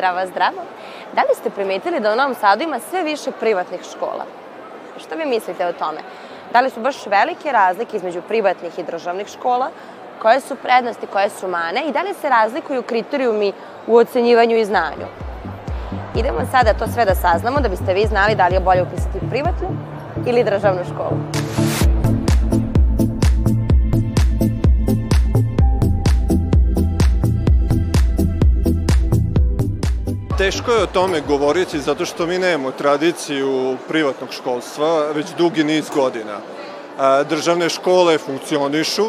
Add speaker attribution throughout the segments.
Speaker 1: Zdravo, zdravo. Da li ste primetili da u Novom Sadu ima sve više privatnih škola? Šta vi mislite o tome? Da li su baš velike razlike između privatnih i državnih škola? Koje su prednosti, koje su mane? I da li se razlikuju kriterijumi u ocenjivanju i znanju? Idemo sada to sve da saznamo da biste vi znali da li je bolje upisati privatnu ili državnu školu.
Speaker 2: Teško je o tome govoriti zato što mi nemamo tradiciju privatnog školstva već dugi niz godina. A, Državne škole funkcionišu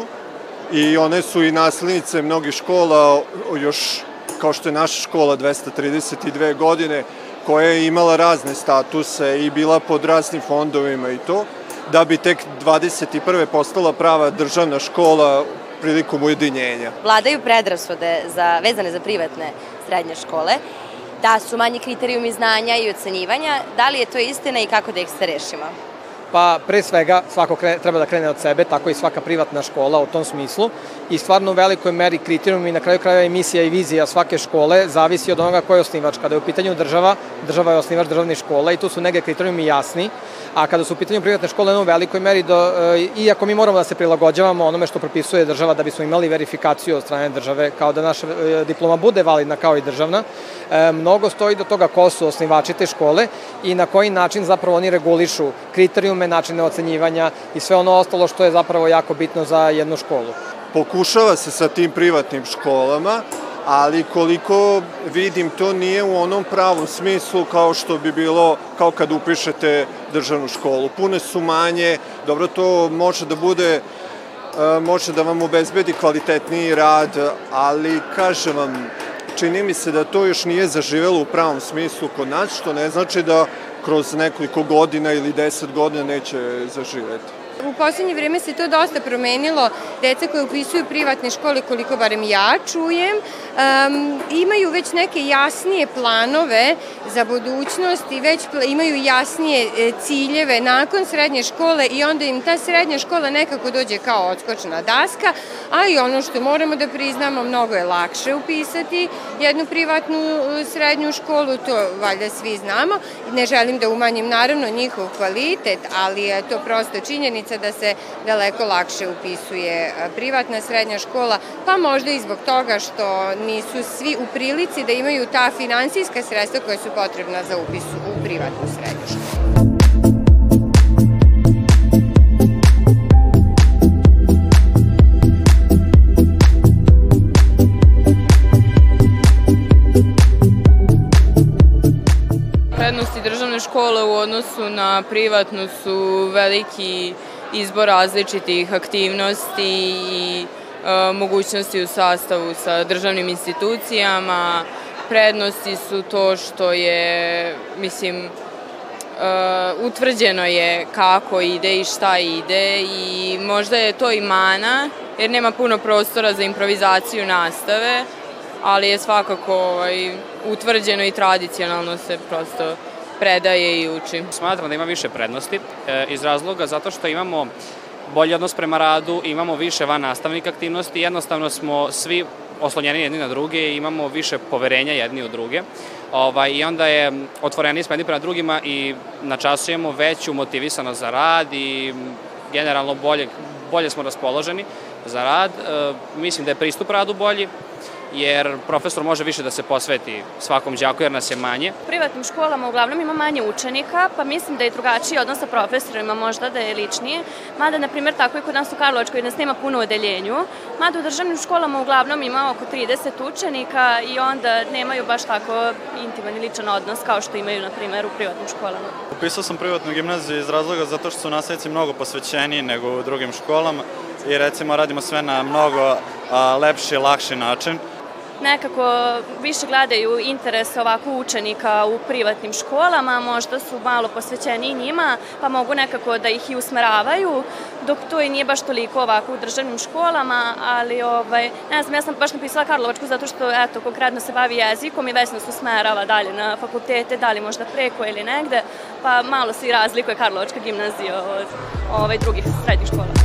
Speaker 2: i one su i naslednice mnogih škola još kao što je naša škola 232 godine koja je imala razne statuse i bila pod raznim fondovima i to, da bi tek 21. postala prava državna škola prilikom ujedinjenja.
Speaker 1: Vladaju predrasude za, vezane za privatne srednje škole, da su manji kriterijumi znanja i ocenjivanja. Da li je to istina i kako da ih se rešimo?
Speaker 3: Pa pre svega svako kre, treba da krene od sebe, tako i svaka privatna škola u tom smislu i stvarno u velikoj meri kriterijumi i na kraju krajeva emisija i vizija svake škole zavisi od onoga ko je osnivač. Kada je u pitanju država, država je osnivač državnih škola i tu su neke kriterijumi jasni, a kada su u pitanju privatne škole u velikoj meri, do, e, iako mi moramo da se prilagođavamo onome što propisuje država da bismo imali verifikaciju od strane države, kao da naša e, diploma bude validna kao i državna, e, mnogo stoji do toga ko su osnivači te škole i na koji način zapravo oni regulišu kriterijume, načine ocenjivanja i sve ono ostalo što je zapravo jako bitno za jednu školu.
Speaker 2: Pokušava se sa tim privatnim školama, ali koliko vidim to nije u onom pravom smislu kao što bi bilo kao kad upišete državnu školu. Pune su manje, dobro to može da bude e, može da vam obezbedi kvalitetniji rad, ali kažem vam, čini mi se da to još nije zaživelo u pravom smislu kod nas, što ne znači da kroz nekoliko godina ili deset godina neće zaživeti.
Speaker 4: U poslednje vreme se to dosta promenilo. Deca koje upisuju privatne škole, koliko barem ja čujem, um, imaju već neke jasnije planove za budućnost i već imaju jasnije e, ciljeve nakon srednje škole i onda im ta srednja škola nekako dođe kao odskočna daska, a i ono što moramo da priznamo, mnogo je lakše upisati jednu privatnu e, srednju školu, to valjda svi znamo. Ne želim da umanjim naravno njihov kvalitet, ali je to prosto činjenica da se daleko lakše upisuje e, privatna srednja škola, pa možda i zbog toga što nisu svi u prilici da imaju ta finansijska sredstva koja su potrebna za upis u privatnu srednju školu.
Speaker 5: Prednosti državne škole u odnosu na privatnu su veliki izbor različitih aktivnosti i e, mogućnosti u sastavu sa državnim institucijama. Prednosti su to što je, mislim, e, utvrđeno je kako ide i šta ide i možda je to i mana, jer nema puno prostora za improvizaciju nastave, ali je svakako ovaj, utvrđeno i tradicionalno se prosto predaje i uči.
Speaker 6: Smatram da ima više prednosti e, iz razloga zato što imamo bolji odnos prema radu, imamo više van nastavnih aktivnosti, jednostavno smo svi oslonjeni jedni na druge i imamo više poverenja jedni u druge. Ovaj, I onda je otvoreni smo jedni prema drugima i na času imamo veću motivisanost za rad i generalno bolje, bolje smo raspoloženi za rad. E, mislim da je pristup radu bolji, jer profesor može više da se posveti svakom đaku jer nas je manje.
Speaker 7: U privatnim školama uglavnom ima manje učenika, pa mislim da je drugačiji odnos sa profesorima, možda da je ličnije. Mada, na primjer, tako i kod nas u Karlovačkoj nas nema puno u odeljenju. Mada u državnim školama uglavnom ima oko 30 učenika i onda nemaju baš tako intiman i ličan odnos kao što imaju, na primjer, u privatnim školama.
Speaker 8: Upisao sam privatnu gimnaziju iz razloga zato što su nastavnici mnogo posvećeniji nego u drugim školama i recimo radimo sve na mnogo a, lepši, lakši način.
Speaker 7: Nekako više gledaju interes ovako učenika u privatnim školama, možda su malo posvećeni njima, pa mogu nekako da ih i usmeravaju, dok to i nije baš toliko ovako u državnim školama, ali ovaj, ne znam, ja sam baš napisala Karlovačku zato što, eto, konkretno se bavi jezikom i vesno se usmerava dalje na fakultete, da li možda preko ili negde, pa malo se i razlikuje Karlovačka gimnazija od ovaj, drugih srednjih škola.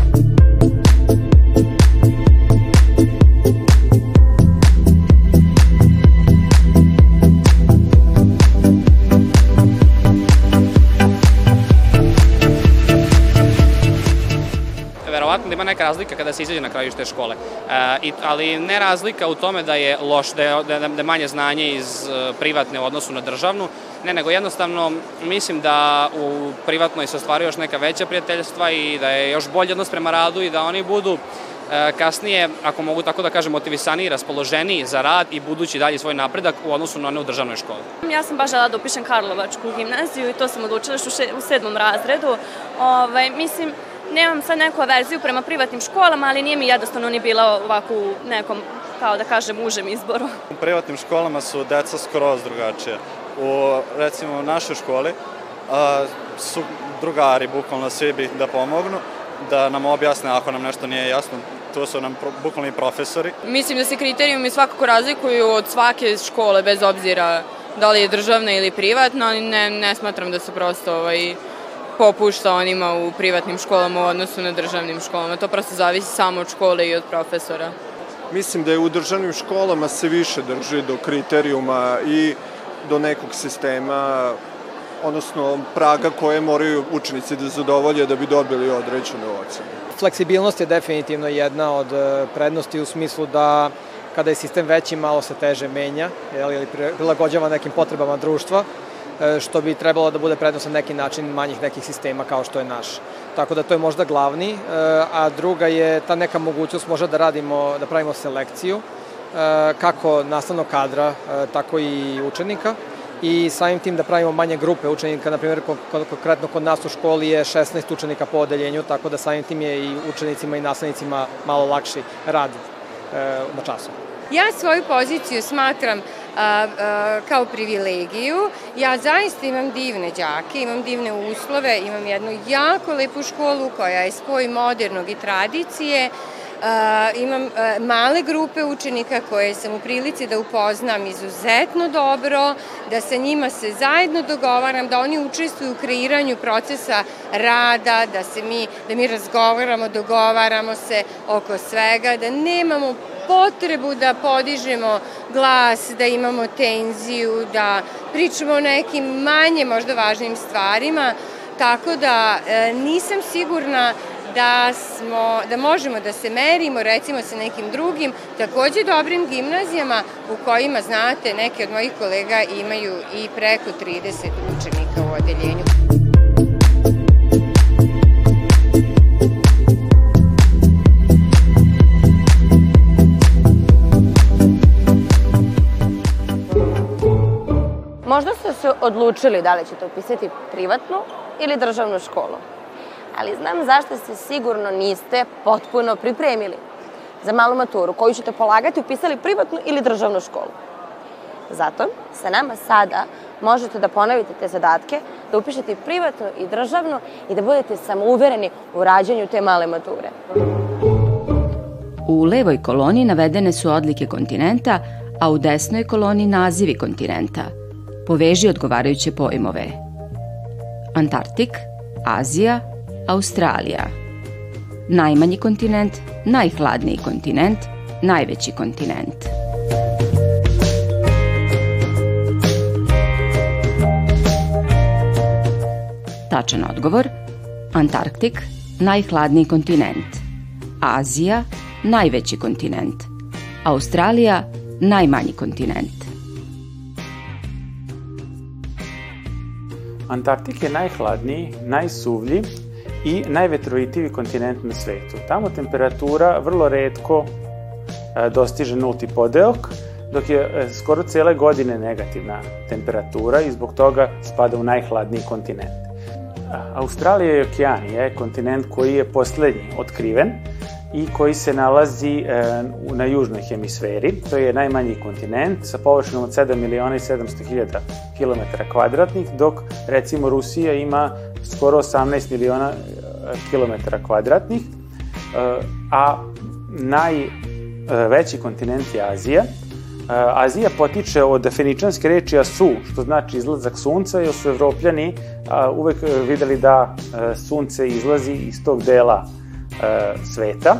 Speaker 6: Neka razlika kada se izađe na kraju iz te škole. E, i, ali ne razlika u tome da je loš, da je, da je, da je manje znanje iz e, privatne u odnosu na državnu, ne, nego jednostavno mislim da u privatnoj se ostvaruje još neka veća prijateljstva i da je još bolji odnos prema radu i da oni budu e, kasnije, ako mogu tako da kažem, motivisaniji, raspoloženiji za rad i budući dalje svoj napredak u odnosu na one u državnoj školi.
Speaker 7: Ja sam baš žela da upišem Karlovačku gimnaziju i to sam odlučila još u, u sedmom razredu. Ovaj, mislim, nemam sad neku averziju prema privatnim školama, ali nije mi jednostavno ni bila ovako u nekom, kao da kažem, užem izboru.
Speaker 8: U privatnim školama su deca skroz drugačije. U, recimo, u našoj školi a, su drugari, bukvalno svi bi da pomognu, da nam objasne ako nam nešto nije jasno, to su nam pro, bukvalni profesori.
Speaker 5: Mislim da se kriterijumi svakako razlikuju od svake škole, bez obzira da li je državna ili privatna, ali ne, ne smatram da su prosto ovaj, popušta onima u privatnim školama u odnosu na državnim školama. To prosto zavisi samo od škole i od profesora.
Speaker 2: Mislim da je u državnim školama se više drži do kriterijuma i do nekog sistema, odnosno praga koje moraju učenici da zadovolje da bi dobili određenu ocenu.
Speaker 3: Fleksibilnost je definitivno jedna od e, prednosti u smislu da kada je sistem veći malo se teže menja ili prilagođava nekim potrebama društva što bi trebalo da bude prednost na neki način manjih nekih sistema kao što je naš. Tako da to je možda glavni, e, a druga je ta neka mogućnost možda da radimo, da pravimo selekciju e, kako nastavnog kadra, tako i učenika i samim tim da pravimo manje grupe učenika, na primjer konkretno kod nas u školi je 16 učenika po odeljenju, tako da samim tim je i učenicima i nastavnicima malo lakši rad na času.
Speaker 4: Ja svoju poziciju smatram a, a, kao privilegiju. Ja zaista imam divne đake, imam divne uslove, imam jednu jako lepu školu koja je spoj modernog i tradicije. Uh, imam male grupe učenika koje sam u prilici da upoznam izuzetno dobro, da sa njima se zajedno dogovaram, da oni učestvuju u kreiranju procesa rada, da se mi, da mi razgovaramo, dogovaramo se oko svega, da nemamo potrebu da podižemo glas, da imamo tenziju, da pričamo o nekim manje možda važnim stvarima, tako da e, nisam sigurna da, smo, da možemo da se merimo recimo sa nekim drugim takođe dobrim gimnazijama u kojima, znate, neki od mojih kolega imaju i preko 30 učenika u odeljenju.
Speaker 1: Ste se odlučili da li ćete upisati privatnu ili državnu školu. Ali znam zašto se sigurno niste potpuno pripremili za malu maturu koju ćete polagati upisali privatnu ili državnu školu. Zato sa nama sada možete da ponovite te zadatke, da upišete privatnu i državnu i da budete samouvereni u rađanju te male mature.
Speaker 9: U levoj koloni navedene su odlike kontinenta, a u desnoj koloni nazivi kontinenta – Poveži odgovarajuće pojmove. Antarktik, Azija, Australija. Najmanji kontinent, najhladniji kontinent, najveći kontinent. Tačan odgovor. Antarktik, najhladniji kontinent. Azija, najveći kontinent. Australija, najmanji kontinent.
Speaker 10: Antarktik je najhladniji, najsuvlji i najvetrovitiji kontinent na svetu. Tamo temperatura vrlo redko e, dostiže nulti podeok, dok je e, skoro cele godine negativna temperatura i zbog toga spada u najhladniji kontinent. Australija i okeanija je kontinent koji je poslednji otkriven i koji se nalazi e, na južnoj hemisferi. To je najmanji kontinent sa površinom od 7 miliona i 700 hiljada kilometara kvadratnih, dok recimo Rusija ima skoro 18 miliona kilometara kvadratnih, a najveći kontinent je Azija. Azija potiče od feničanske reči Asu, što znači izlazak sunca, jer su evropljani uvek videli da sunce izlazi iz tog dela sveta.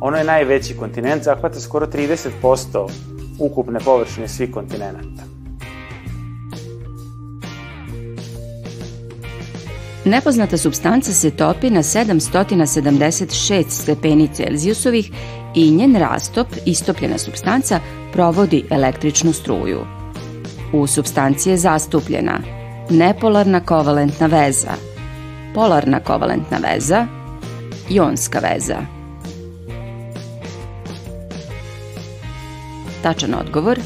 Speaker 10: Ono je najveći kontinent, zahvata skoro 30% ukupne površine svih kontinenta.
Speaker 9: Nepoznata substanca se topi na 776 stepeni Celzijusovih i njen rastop, istopljena substanca, provodi električnu struju. U substanciji je zastupljena nepolarna kovalentna veza, polarna kovalentna veza, jonska veza. Tačan odgovor,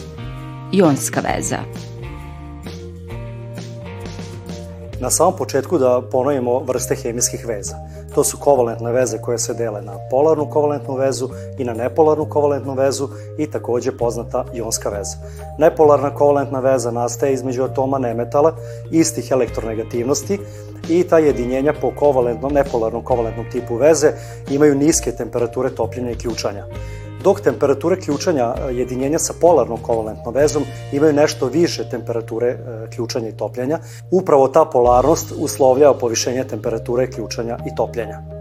Speaker 9: jonska veza.
Speaker 11: Na samom početku da ponovimo vrste hemijskih veza. To su kovalentne veze koje se dele na polarnu kovalentnu vezu i na nepolarnu kovalentnu vezu i takođe poznata ionska veza. Nepolarna kovalentna veza nastaje između atoma nemetala istih elektronegativnosti i ta jedinjenja po kovalentnom, nepolarnom kovalentnom tipu veze imaju niske temperature topljenja i ključanja dok temperature ključanja e, jedinjenja sa polarnom kovalentnom vezom imaju nešto više temperature e, ključanja i topljenja. Upravo ta polarnost uslovljava povišenje temperature ključanja i topljenja.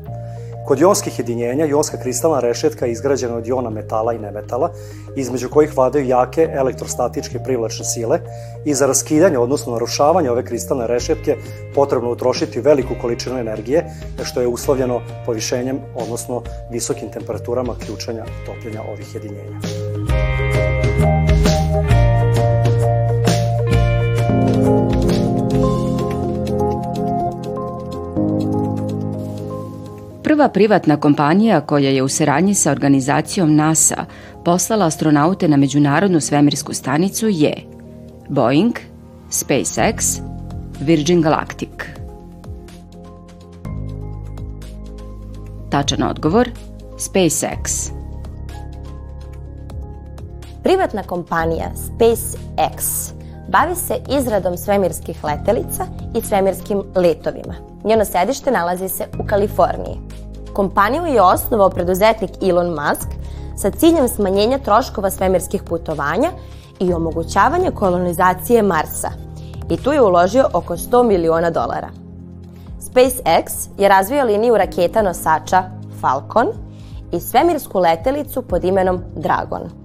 Speaker 11: Kod jonskih jedinjenja, jonska kristalna rešetka je izgrađena od jona metala i nemetala, između kojih vladaju jake elektrostatičke privlačne sile i za raskidanje, odnosno narušavanje ove kristalne rešetke potrebno utrošiti veliku količinu energije, što je uslovljeno povišenjem, odnosno visokim temperaturama ključanja i topljenja ovih jedinjenja.
Speaker 9: Prva privatna kompanija koja je u saradnji sa organizacijom NASA poslala astronaute na Međunarodnu svemirsku stanicu je Boeing, SpaceX, Virgin Galactic. Tačan odgovor SpaceX.
Speaker 1: Privatna kompanija SpaceX bavi se izradom svemirskih letelica i svemirskim letovima. Njeno sedište nalazi se u Kaliforniji. Kompaniju je osnovao preduzetnik Elon Musk sa ciljem smanjenja troškova svemirskih putovanja i omogućavanja kolonizacije Marsa. I tu je uložio oko 100 miliona dolara. SpaceX je razvio liniju raketa nosača Falcon i svemirsku letelicu pod imenom Dragon.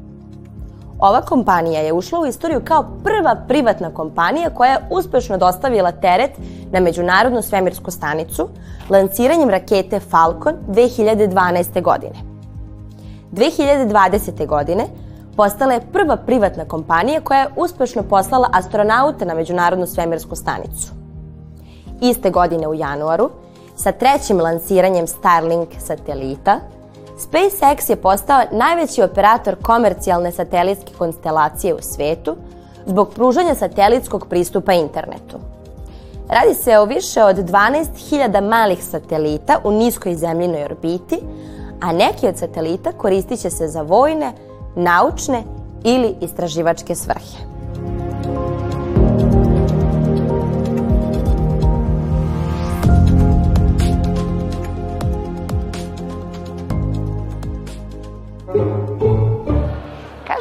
Speaker 1: Ova kompanija je ušla u istoriju kao prva privatna kompanija koja je uspešno dostavila teret na Međunarodnu svemirsku stanicu lanciranjem rakete Falcon 2012. godine. 2020. godine postala je prva privatna kompanija koja je uspešno poslala astronaute na Međunarodnu svemirsku stanicu. Iste godine u januaru, sa trećim lansiranjem Starlink satelita, SpaceX je postao najveći operator komercijalne satelitske konstelacije u svetu zbog pružanja satelitskog pristupa internetu. Radi se o više od 12.000 malih satelita u niskoj zemljinoj orbiti, a neki od satelita koristit će se za vojne, naučne ili istraživačke svrhe.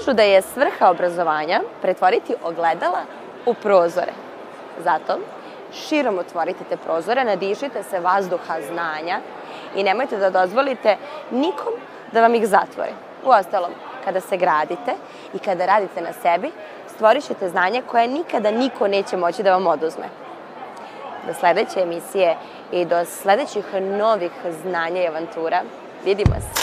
Speaker 1: Kažu da je svrha obrazovanja pretvoriti ogledala u prozore. Zato širom otvorite te prozore, nadišite se vazduha znanja i nemojte da dozvolite nikom da vam ih zatvori. Uostalom, kada se gradite i kada radite na sebi, stvorit ćete znanje koje nikada niko neće moći da vam oduzme. Do sledeće emisije i do sledećih novih znanja i avantura vidimo se.